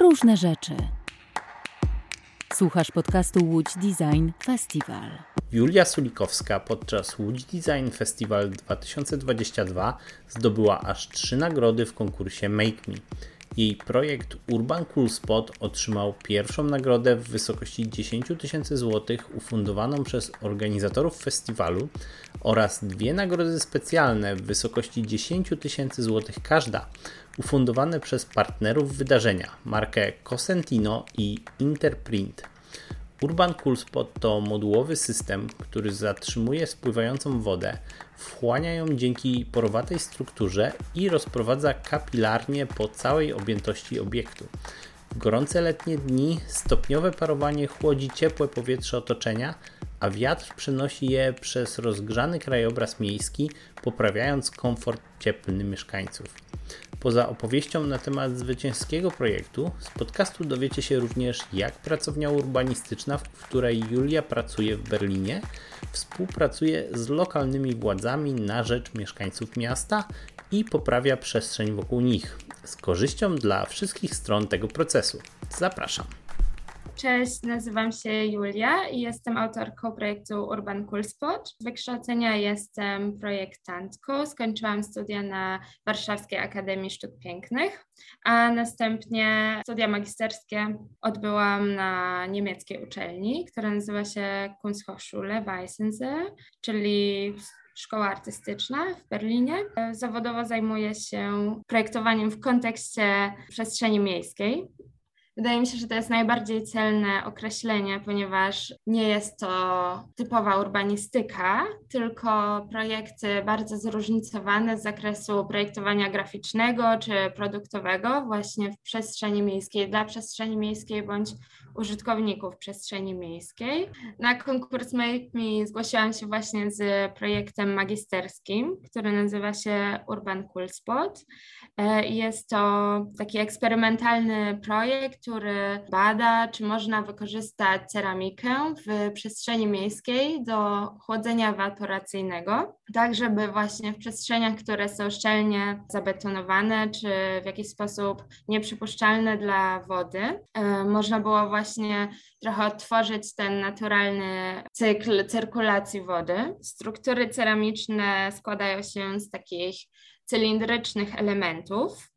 różne rzeczy. Słuchasz podcastu Łódź Design Festival. Julia Sulikowska podczas Łódź Design Festival 2022 zdobyła aż trzy nagrody w konkursie Make Me. Jej projekt Urban Cool Spot otrzymał pierwszą nagrodę w wysokości 10 tysięcy złotych ufundowaną przez organizatorów festiwalu oraz dwie nagrody specjalne w wysokości 10 tysięcy złotych każda, ufundowane przez partnerów wydarzenia, markę Cosentino i Interprint. Urban Cool Spot to modułowy system, który zatrzymuje spływającą wodę, wchłania ją dzięki porowatej strukturze i rozprowadza kapilarnie po całej objętości obiektu. W gorące letnie dni stopniowe parowanie chłodzi ciepłe powietrze otoczenia, a wiatr przenosi je przez rozgrzany krajobraz miejski, poprawiając komfort cieplny mieszkańców. Poza opowieścią na temat zwycięskiego projektu, z podcastu dowiecie się również, jak pracownia urbanistyczna, w której Julia pracuje w Berlinie, współpracuje z lokalnymi władzami na rzecz mieszkańców miasta i poprawia przestrzeń wokół nich, z korzyścią dla wszystkich stron tego procesu. Zapraszam. Cześć, nazywam się Julia i jestem autorką projektu Urban Cool Spot. Z wykształcenia jestem projektantką. Skończyłam studia na Warszawskiej Akademii Sztuk Pięknych, a następnie studia magisterskie odbyłam na niemieckiej uczelni, która nazywa się Kunsthochschule Weissensee, czyli szkoła artystyczna w Berlinie. Zawodowo zajmuję się projektowaniem w kontekście przestrzeni miejskiej. Wydaje mi się, że to jest najbardziej celne określenie, ponieważ nie jest to typowa urbanistyka, tylko projekty bardzo zróżnicowane z zakresu projektowania graficznego czy produktowego, właśnie w przestrzeni miejskiej, dla przestrzeni miejskiej bądź użytkowników przestrzeni miejskiej. Na konkurs Make Me zgłosiłam się właśnie z projektem magisterskim, który nazywa się Urban Cool Spot. E, jest to taki eksperymentalny projekt, który bada, czy można wykorzystać ceramikę w przestrzeni miejskiej do chłodzenia ewaporacyjnego, tak żeby właśnie w przestrzeniach, które są szczelnie zabetonowane, czy w jakiś sposób nieprzypuszczalne dla wody, e, można było właśnie trochę odtworzyć ten naturalny cykl cyrkulacji wody. Struktury ceramiczne składają się z takich cylindrycznych elementów,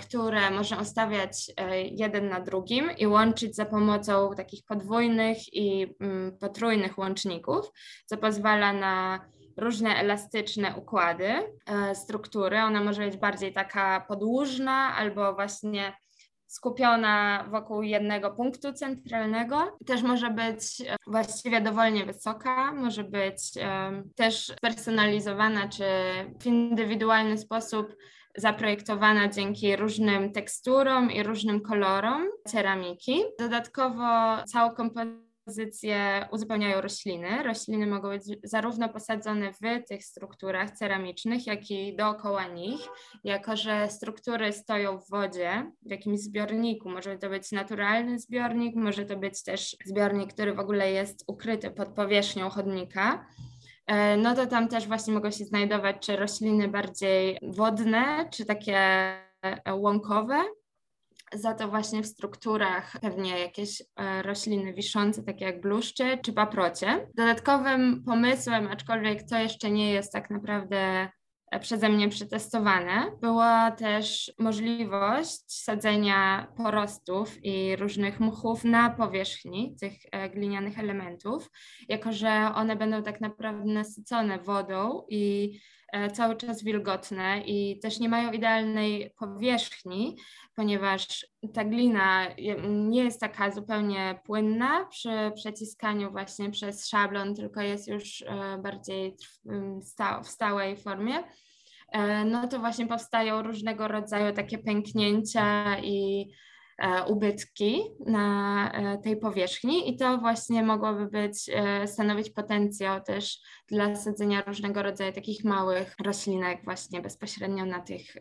które można ustawiać e, jeden na drugim i łączyć za pomocą takich podwójnych i mm, potrójnych łączników, co pozwala na różne elastyczne układy e, struktury. Ona może być bardziej taka podłużna albo właśnie skupiona wokół jednego punktu centralnego. Też może być właściwie dowolnie wysoka, może być też personalizowana czy w indywidualny sposób zaprojektowana dzięki różnym teksturom i różnym kolorom ceramiki. Dodatkowo całą kompozycję uzupełniają rośliny. Rośliny mogą być zarówno posadzone w tych strukturach ceramicznych, jak i dookoła nich, jako że struktury stoją w wodzie, w jakimś zbiorniku. Może to być naturalny zbiornik, może to być też zbiornik, który w ogóle jest ukryty pod powierzchnią chodnika no to tam też właśnie mogą się znajdować czy rośliny bardziej wodne, czy takie e, łąkowe, za to właśnie w strukturach pewnie jakieś e, rośliny wiszące, takie jak bluszcze czy paprocie. Dodatkowym pomysłem, aczkolwiek to jeszcze nie jest tak naprawdę e, przeze mnie przetestowane, była też możliwość sadzenia porostów i różnych mchów na powierzchni tych e, glinianych elementów, jako że one będą tak naprawdę nasycone wodą i cały czas wilgotne i też nie mają idealnej powierzchni, ponieważ ta glina nie jest taka zupełnie płynna przy przeciskaniu właśnie przez szablon, tylko jest już e, bardziej w stałej formie, e, no to właśnie powstają różnego rodzaju takie pęknięcia i e, ubytki na tej powierzchni i to właśnie mogłoby być, stanowić potencjał też dla sadzenia różnego rodzaju takich małych roślinek właśnie bezpośrednio na tych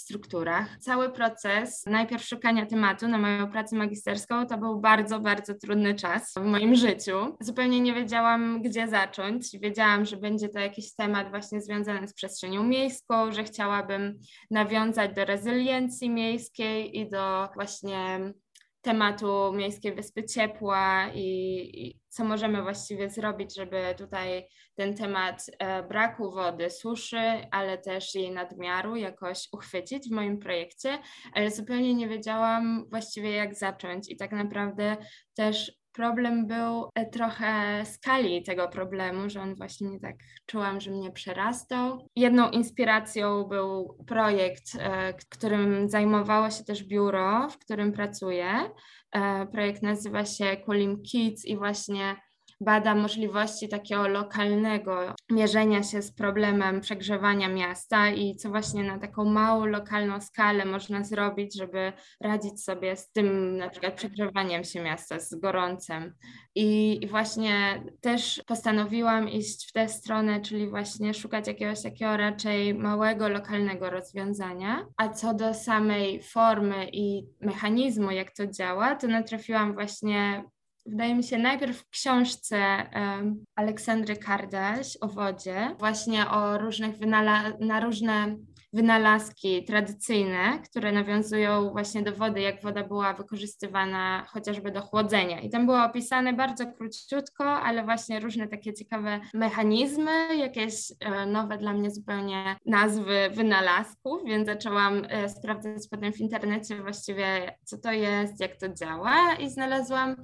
strukturach. Cały proces najpierw szukania tematu na moją pracę magisterską to był bardzo, bardzo trudny czas w moim życiu. Zupełnie nie wiedziałam, gdzie zacząć. Wiedziałam, że będzie to jakiś temat właśnie związany z przestrzenią miejską, że chciałabym nawiązać do rezyliencji miejskiej i do właśnie tematu Miejskiej Wyspy Ciepła i, i, co możemy właściwie zrobić, żeby tutaj ten temat e, braku wody, suszy, ale też jej nadmiaru jakoś uchwycić w moim projekcie, ale zupełnie nie wiedziałam właściwie jak zacząć. I tak naprawdę też problem był e, trochę skali tego problemu, że on właśnie tak czułam, że mnie przerastał. Jedną inspiracją był projekt, e, którym zajmowało się też biuro, w którym pracuję. E, projekt nazywa się Kulim Kids i właśnie bada możliwości takiego lokalnego mierzenia się z problemem przegrzewania miasta i co właśnie na taką małą lokalną skalę można zrobić, żeby radzić sobie z tym na przykład przegrzewaniem się miasta, z gorącem. I, I, właśnie też postanowiłam iść w tę stronę, czyli właśnie szukać jakiegoś takiego raczej małego, lokalnego rozwiązania. A co do samej formy i mechanizmu, jak to działa, to natrafiłam właśnie wydaje mi się, najpierw w książce um, Aleksandry Kardaś o wodzie, właśnie o różnych wynala- na różne wynalazki tradycyjne, które nawiązują właśnie do wody, jak woda była wykorzystywana chociażby do chłodzenia. I tam było opisane bardzo króciutko, ale właśnie różne takie ciekawe mechanizmy, jakieś e, nowe dla mnie zupełnie nazwy wynalazków, więc zaczęłam e, sprawdzać potem w internecie właściwie, co to jest, jak to działa i znalazłam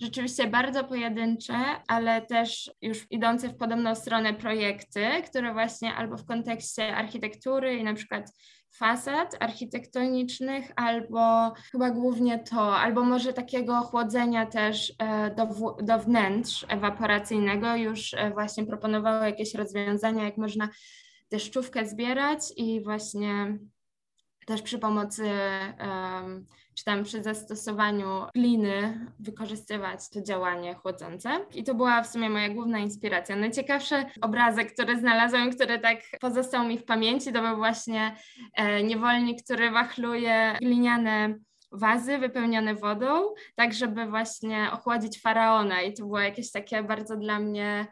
rzeczywiście bardzo pojedyncze, ale też już idące w podobną stronę projekty, które właśnie albo w kontekście architektury i na przykład fasad architektonicznych, albo chyba głównie to, albo może takiego chłodzenia też e, do, do wnętrz ewaporacyjnego. Już e, właśnie proponowały jakieś rozwiązania, jak można deszczówkę zbierać i właśnie też przy pomocy um, czy tam przy zastosowaniu gliny wykorzystywać to działanie chłodzące. I to była w sumie moja główna inspiracja. Najciekawszy obrazek, który znalazłam, który tak pozostał mi w pamięci, to był właśnie e, niewolnik, który wachluje gliniane wazy wypełnione wodą, tak żeby właśnie ochłodzić faraona. I to było jakieś takie bardzo dla mnie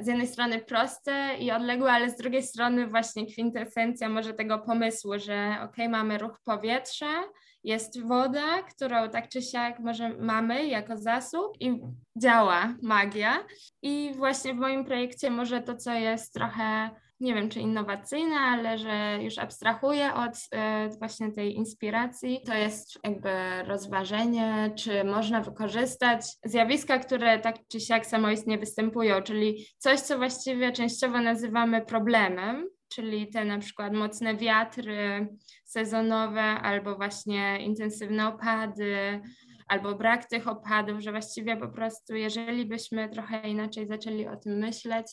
z jednej strony proste i odległe, ale z drugiej strony właśnie kwintesencja może tego pomysłu, że ok, mamy ruch powietrza, jest woda, którą tak czy siak może mamy jako zasób i działa magia. I właśnie w moim projekcie może to, co jest trochę nie wiem czy innowacyjne, ale że już abstrahuję od e, właśnie tej inspiracji. To jest jakby rozważenie, czy można wykorzystać zjawiska, które tak czy siak samoistnie występują, czyli coś, co właściwie częściowo nazywamy problemem, czyli te na przykład mocne wiatry sezonowe albo właśnie intensywne opady, albo brak tych opadów, że właściwie po prostu jeżeli byśmy trochę inaczej zaczęli o tym myśleć,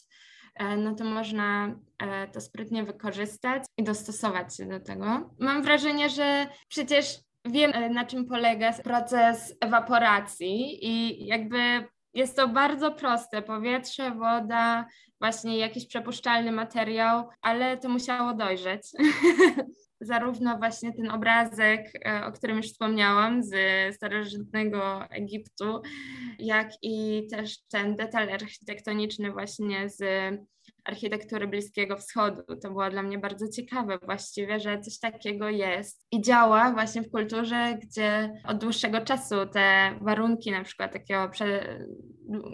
no to można e, to sprytnie wykorzystać i dostosować się do tego. Mam wrażenie, że przecież wiem, e, na czym polega proces ewaporacji i jakby jest to bardzo proste. Powietrze, woda, właśnie jakiś przepuszczalny materiał, ale to musiało dojrzeć. Zarówno właśnie ten obrazek, e, o którym już wspomniałam, z starożytnego Egiptu, jak i też ten detal architektoniczny właśnie z architektury Bliskiego Wschodu. To było dla mnie bardzo ciekawe właściwie, że coś takiego jest i działa właśnie w kulturze, gdzie od dłuższego czasu te warunki na przykład takiego prze,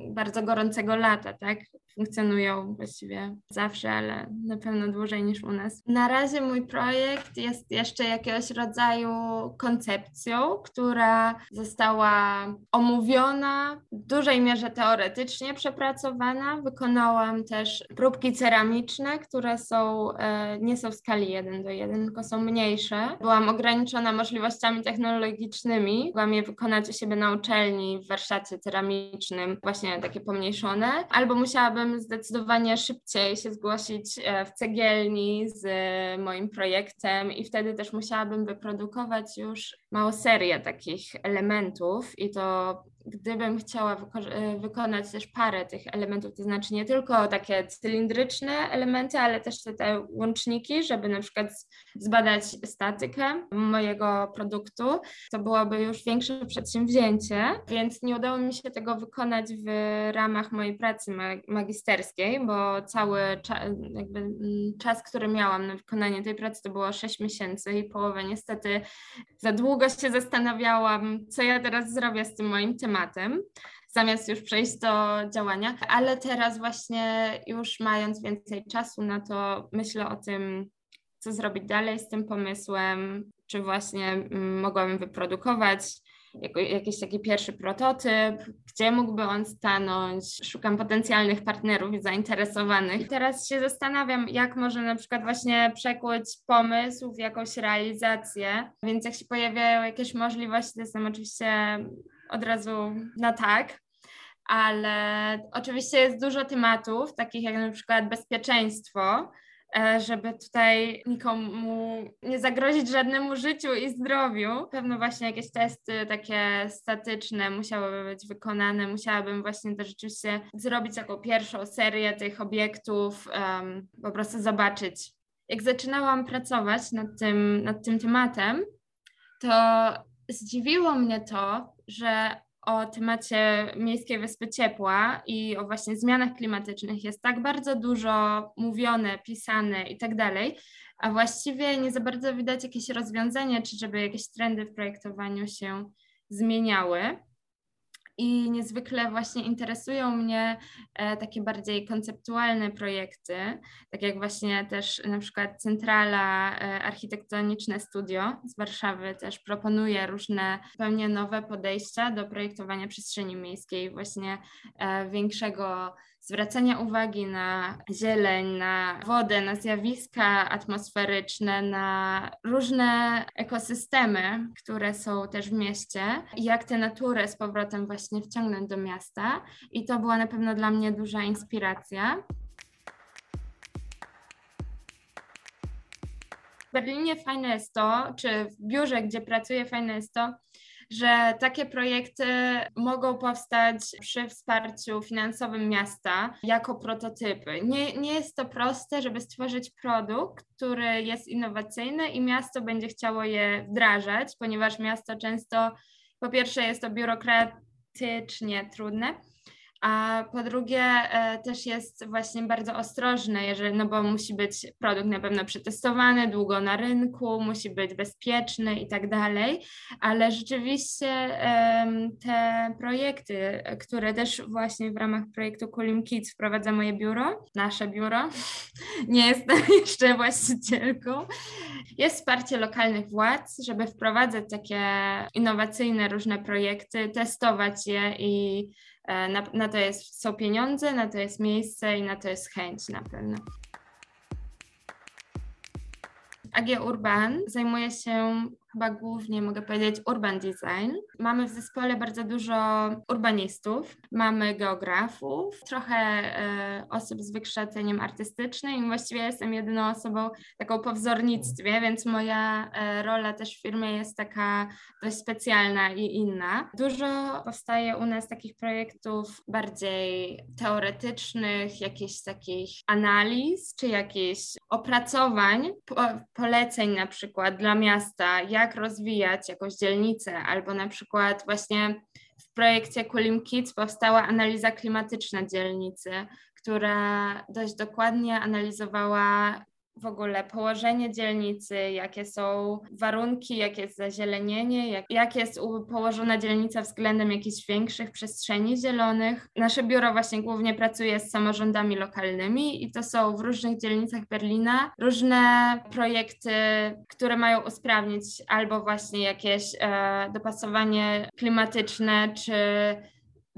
bardzo gorącego lata, tak, funkcjonują właściwie zawsze, ale na pewno dłużej niż u nas. Na razie mój projekt jest jeszcze jakiegoś rodzaju koncepcją, która została omówiona w dużej mierze teoretycznie przepracowana. Wykonałam też próbki ceramiczne, które są, e, nie są w skali 1 do 1, tylko są mniejsze. Byłam ograniczona możliwościami technologicznymi. Mogłam je wykonać u siebie na uczelni w warsztacie ceramicznym, właśnie takie pomniejszone, albo musiałabym zdecydowanie szybciej się zgłosić e, w cegielni z e, moim projektem i wtedy też musiałabym wyprodukować już małą serię takich elementów i to gdybym chciała wyko- e, wykonać też parę tych elementów, to znaczy nie tylko takie cylindryczne elementy, ale też te, te łączniki, żeby na przykład zbadać statykę mojego produktu, to byłoby już większe przedsięwzięcie, więc nie udało mi się tego wykonać w ramach mojej pracy magisterskiej, bo cały cza- jakby mm, czas, który miałam na wykonanie tej pracy to było 6 miesięcy i połowę. Niestety za długo się zastanawiałam, co ja teraz zrobię z tym moim tematem zamiast już przejść do działania. Ale teraz właśnie już mając więcej czasu na to, myślę o tym, co zrobić dalej z tym pomysłem, czy właśnie mm, mogłabym wyprodukować jakiś taki pierwszy prototyp, gdzie mógłby on stanąć. Szukam potencjalnych partnerów i zainteresowanych. Teraz się zastanawiam, jak może na przykład właśnie przekuć pomysł w jakąś realizację. Więc jak się pojawiają jakieś możliwości, to jestem oczywiście od razu na tak. Ale oczywiście jest dużo tematów, takich jak na przykład bezpieczeństwo, E, żeby tutaj nikomu nie zagrozić żadnemu życiu i zdrowiu. Pewno właśnie jakieś testy takie statyczne musiałyby być wykonane. Musiałabym właśnie też rzeczywiście zrobić taką pierwszą serię tych obiektów, um, po prostu zobaczyć. Jak zaczynałam pracować nad tym, nad tym tematem, to zdziwiło mnie to, że o temacie Miejskiej Wyspy Ciepła i o właśnie zmianach klimatycznych jest tak bardzo dużo mówione, pisane i tak dalej, a właściwie nie za bardzo widać jakieś rozwiązania, czy żeby jakieś trendy w projektowaniu się zmieniały i niezwykle właśnie interesują mnie e, takie bardziej konceptualne projekty, tak jak właśnie też na przykład Centrala e, Architektoniczne Studio z Warszawy też proponuje różne zupełnie nowe podejścia do projektowania przestrzeni miejskiej, właśnie e, większego zwracania uwagi na zieleń, na wodę, na zjawiska atmosferyczne, na różne ekosystemy, które są też w mieście jak tę naturę z powrotem właśnie wciągnąć do miasta. I to była na pewno dla mnie duża inspiracja. W Berlinie fajne jest to, czy w biurze, gdzie pracuję, fajne jest to, że takie projekty mogą powstać przy wsparciu finansowym miasta jako prototypy. Nie, nie jest to proste, żeby stworzyć produkt, który jest innowacyjny i miasto będzie chciało je wdrażać, ponieważ miasto często po pierwsze jest to biurokratycznie trudne, a po drugie e, też jest właśnie bardzo ostrożny, jeżeli, no bo musi być produkt na pewno przetestowany długo na rynku, musi być bezpieczny i tak dalej, ale rzeczywiście te projekty, które też właśnie w ramach projektu Coolim Kids wprowadza moje biuro, nasze biuro, nie jestem jeszcze właścicielką, jest wsparcie lokalnych władz, żeby wprowadzać takie innowacyjne różne projekty, testować je i na, na to jest, są pieniądze, na to jest miejsce i na to jest chęć na pewno. AG Urban zajmuje się chyba głównie mogę powiedzieć urban design. Mamy w zespole bardzo dużo urbanistów, mamy geografów, trochę e, osób z wykształceniem artystycznym właściwie jestem jedyną osobą taką po wzornictwie, więc moja e, rola też w firmie jest taka dość specjalna i inna. Dużo powstaje u nas takich projektów bardziej teoretycznych, jakichś takich analiz, czy jakichś opracowań, po, poleceń na przykład dla miasta, jak rozwijać jakąś dzielnicę, albo na przykład właśnie w projekcie Coolim Kids powstała analiza klimatyczna dzielnicy, która dość dokładnie analizowała w ogóle położenie dzielnicy, jakie są warunki, jakie jest zazielenienie, jak, jak jest położona dzielnica względem jakichś większych przestrzeni zielonych. Nasze biuro właśnie głównie pracuje z samorządami lokalnymi i to są w różnych dzielnicach Berlina różne projekty, które mają usprawnić albo właśnie jakieś e, dopasowanie klimatyczne, czy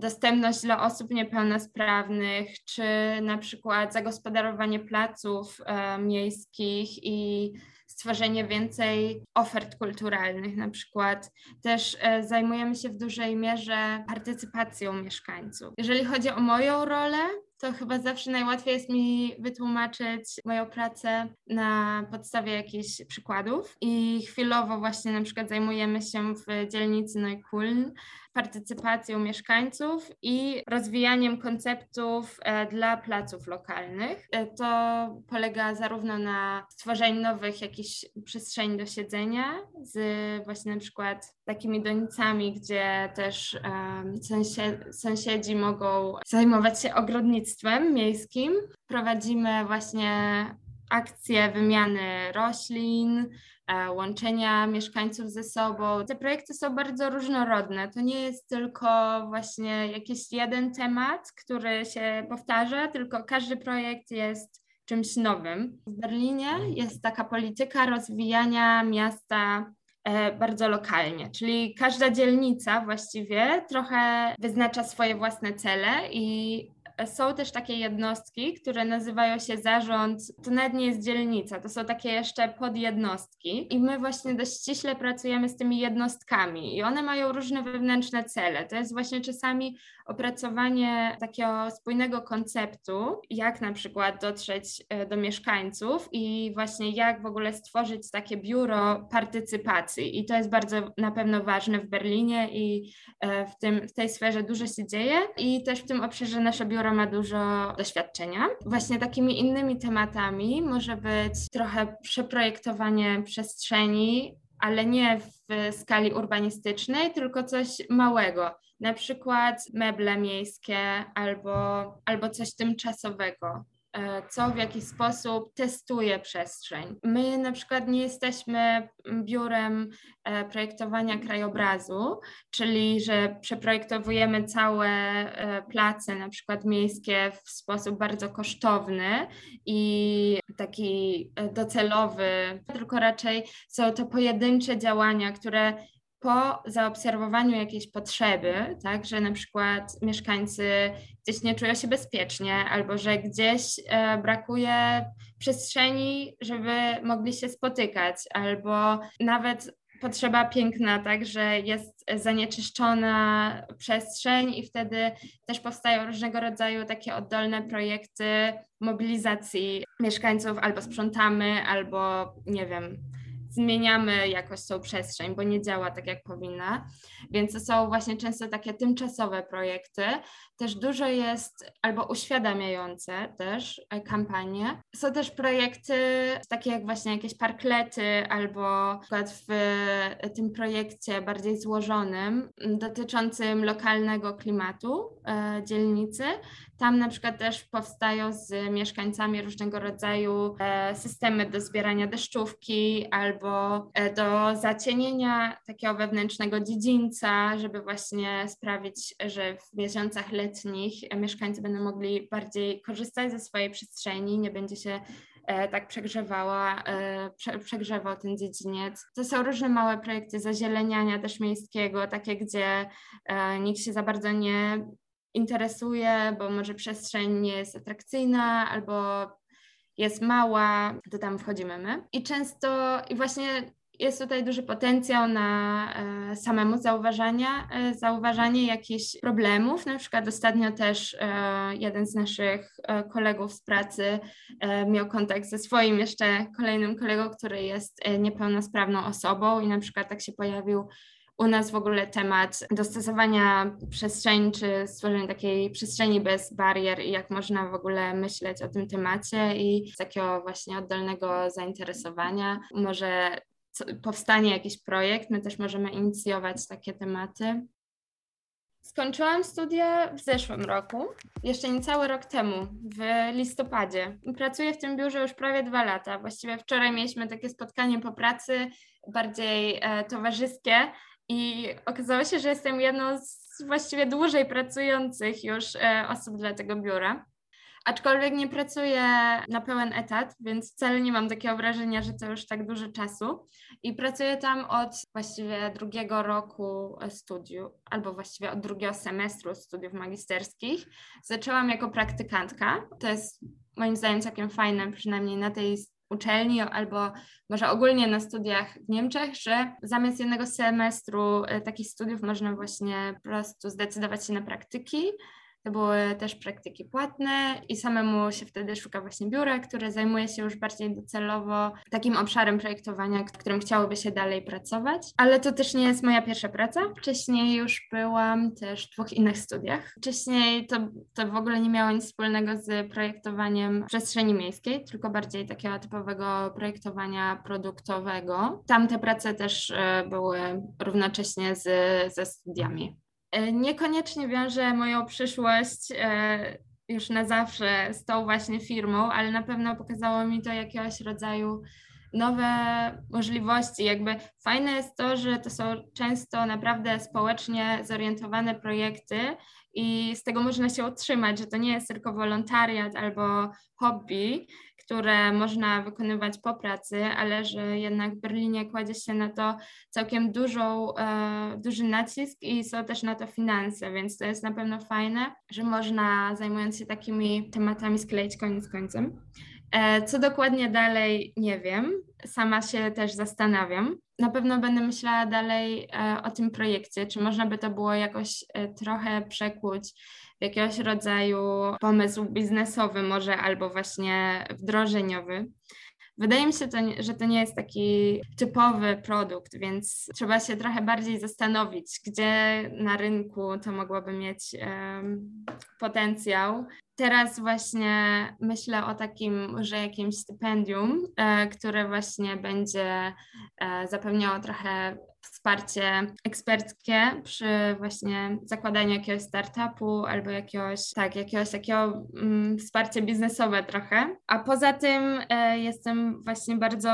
dostępność dla osób niepełnosprawnych, czy na przykład zagospodarowanie placów e, miejskich i stworzenie więcej ofert kulturalnych, na przykład. Też e, zajmujemy się w dużej mierze partycypacją mieszkańców. Jeżeli chodzi o moją rolę, to chyba zawsze najłatwiej jest mi wytłumaczyć moją pracę na podstawie jakichś przykładów i chwilowo właśnie na przykład zajmujemy się w dzielnicy Neukölln partycypacją mieszkańców i rozwijaniem konceptów e, dla placów lokalnych. E, to polega zarówno na stworzeniu nowych jakichś przestrzeni do siedzenia z właśnie na przykład takimi donicami, gdzie też um, sąsiedzi mogą zajmować się ogrodnictwem miejskim. Prowadzimy właśnie akcje wymiany roślin, e, łączenia mieszkańców ze sobą. Te projekty są bardzo różnorodne. To nie jest tylko właśnie jakiś jeden temat, który się powtarza, tylko każdy projekt jest czymś nowym. W Berlinie jest taka polityka rozwijania miasta e, bardzo lokalnie, czyli każda dzielnica właściwie trochę wyznacza swoje własne cele i są też takie jednostki, które nazywają się zarząd, to nawet nie jest dzielnica, to są takie jeszcze podjednostki i my właśnie dość ściśle pracujemy z tymi jednostkami i one mają różne wewnętrzne cele. To jest właśnie czasami opracowanie takiego spójnego konceptu, jak na przykład dotrzeć e, do mieszkańców i właśnie jak w ogóle stworzyć takie biuro partycypacji. I to jest bardzo na pewno ważne w Berlinie i e, w, tym, w tej sferze dużo się dzieje i też w tym obszarze nasze biuro ma dużo doświadczenia. Właśnie takimi innymi tematami może być trochę przeprojektowanie przestrzeni, ale nie w skali urbanistycznej, tylko coś małego na przykład meble miejskie albo, albo coś tymczasowego. E, co w jakiś sposób testuje przestrzeń. My na przykład nie jesteśmy biurem e, projektowania krajobrazu, czyli że przeprojektowujemy całe e, place, na przykład miejskie, w sposób bardzo kosztowny i taki docelowy, tylko raczej są to pojedyncze działania, które po zaobserwowaniu jakiejś potrzeby, tak, że na przykład mieszkańcy gdzieś nie czują się bezpiecznie, albo że gdzieś e, brakuje przestrzeni, żeby mogli się spotykać, albo nawet potrzeba piękna, tak, że jest zanieczyszczona przestrzeń i wtedy też powstają różnego rodzaju takie oddolne projekty mobilizacji mieszkańców, albo sprzątamy, albo nie wiem, zmieniamy jakoś tą przestrzeń, bo nie działa tak, jak powinna. Więc to są właśnie często takie tymczasowe projekty. Też dużo jest albo uświadamiające też e, kampanie. Są też projekty takie jak właśnie jakieś parklety albo na przykład w tym projekcie bardziej złożonym dotyczącym lokalnego klimatu e, dzielnicy. Tam na przykład też powstają z mieszkańcami różnego rodzaju e, systemy do zbierania deszczówki albo e, do zacienienia takiego wewnętrznego dziedzińca, żeby właśnie sprawić, że w miesiącach letnich mieszkańcy będą mogli bardziej korzystać ze swojej przestrzeni, nie będzie się e, tak przegrzewała, prze, przegrzewał ten dziedziniec. To są różne małe projekty zazieleniania też miejskiego, takie, gdzie nikt się za bardzo nie interesuje, bo może przestrzeń nie jest atrakcyjna albo jest mała, to tam wchodzimy my. I często, i właśnie jest tutaj duży potencjał na e, samemu zauważania, e, zauważanie jakichś problemów. Na przykład ostatnio też e, jeden z naszych e, kolegów z pracy e, miał kontakt ze swoim jeszcze kolejnym kolegą, który jest e, niepełnosprawną osobą i na przykład tak się pojawił u nas w ogóle temat dostosowania przestrzeni, czy stworzenia takiej przestrzeni bez barier i jak można w ogóle myśleć o tym temacie i z takiego właśnie oddolnego zainteresowania. Może powstanie jakiś projekt, my też możemy inicjować takie tematy. Skończyłam studia w zeszłym roku, jeszcze niecały rok temu, w listopadzie. Pracuję w tym biurze już prawie dwa lata. Właściwie wczoraj mieliśmy takie spotkanie po pracy, bardziej e, towarzyskie, i okazało się, że jestem jedną z właściwie dłużej pracujących już e, osób dla tego biura. Aczkolwiek nie pracuję na pełen etat, więc wcale nie mam takiego wrażenia, że to już tak dużo czasu. I pracuję tam od właściwie drugiego roku studiów, albo właściwie od drugiego semestru studiów magisterskich. Zaczęłam jako praktykantka. To jest moim zdaniem całkiem fajne, przynajmniej na tej uczelni albo może ogólnie na studiach w Niemczech, że zamiast jednego semestru e, takich studiów można właśnie po prostu zdecydować się na praktyki To były też praktyki płatne i samemu się wtedy szuka właśnie biura, które zajmuje się już bardziej docelowo takim obszarem projektowania, którym chciałoby się dalej pracować. Ale to też nie jest moja pierwsza praca. Wcześniej już byłam też w dwóch innych studiach. Wcześniej to, to w ogóle nie miało nic wspólnego z projektowaniem przestrzeni miejskiej, tylko bardziej takiego typowego projektowania produktowego. Tamte prace też e, były równocześnie z, ze studiami. E, niekoniecznie wiążę moją przyszłość e, już na zawsze z tą właśnie firmą, ale na pewno pokazało mi to jakiegoś rodzaju nowe możliwości. Jakby fajne jest to, że to są często naprawdę społecznie zorientowane projekty i z tego można się utrzymać, że to nie jest tylko wolontariat albo hobby, które można wykonywać po pracy, ale że jednak w Berlinie kładzie się na to całkiem dużą, e, duży nacisk i są też na to finanse, więc to jest na pewno fajne, że można zajmując się takimi tematami skleić koniec końcem. E, co dokładnie dalej, nie wiem. Sama się też zastanawiam. Na pewno będę myślała dalej e, o tym projekcie, czy można by to było jakoś e, trochę przekuć w jakiegoś rodzaju pomysł biznesowy, może albo właśnie wdrożeniowy. Wydaje mi się, to, że to nie jest taki typowy produkt, więc trzeba się trochę bardziej zastanowić, gdzie na rynku to mogłoby mieć um, potencjał. Teraz właśnie myślę o takim, że jakimś stypendium, e, które właśnie będzie e, zapewniało trochę wsparcie eksperckie przy właśnie zakładaniu jakiegoś startupu albo jakiegoś, tak, jakiegoś takiego mm, wsparcie biznesowe trochę. A poza tym e, jestem właśnie bardzo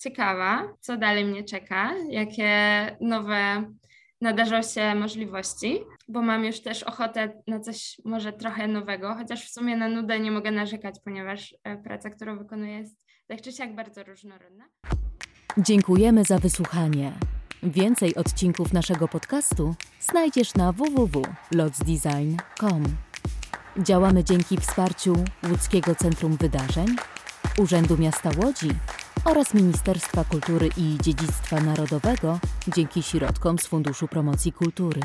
ciekawa, co dalej mnie czeka, jakie nowe nadarzą się możliwości, bo mam już też ochotę na coś może trochę nowego, chociaż w sumie na nudę nie mogę narzekać, ponieważ e, praca, którą wykonuję jest tak czy siak bardzo różnorodna. Dziękujemy za wysłuchanie. Więcej odcinków naszego podcastu znajdziesz na www.lotsdesign.com. Działamy dzięki wsparciu Łódzkiego Centrum Wydarzeń, Urzędu Miasta Łodzi oraz Ministerstwa Kultury i Dziedzictwa Narodowego dzięki środkom z Funduszu Promocji Kultury.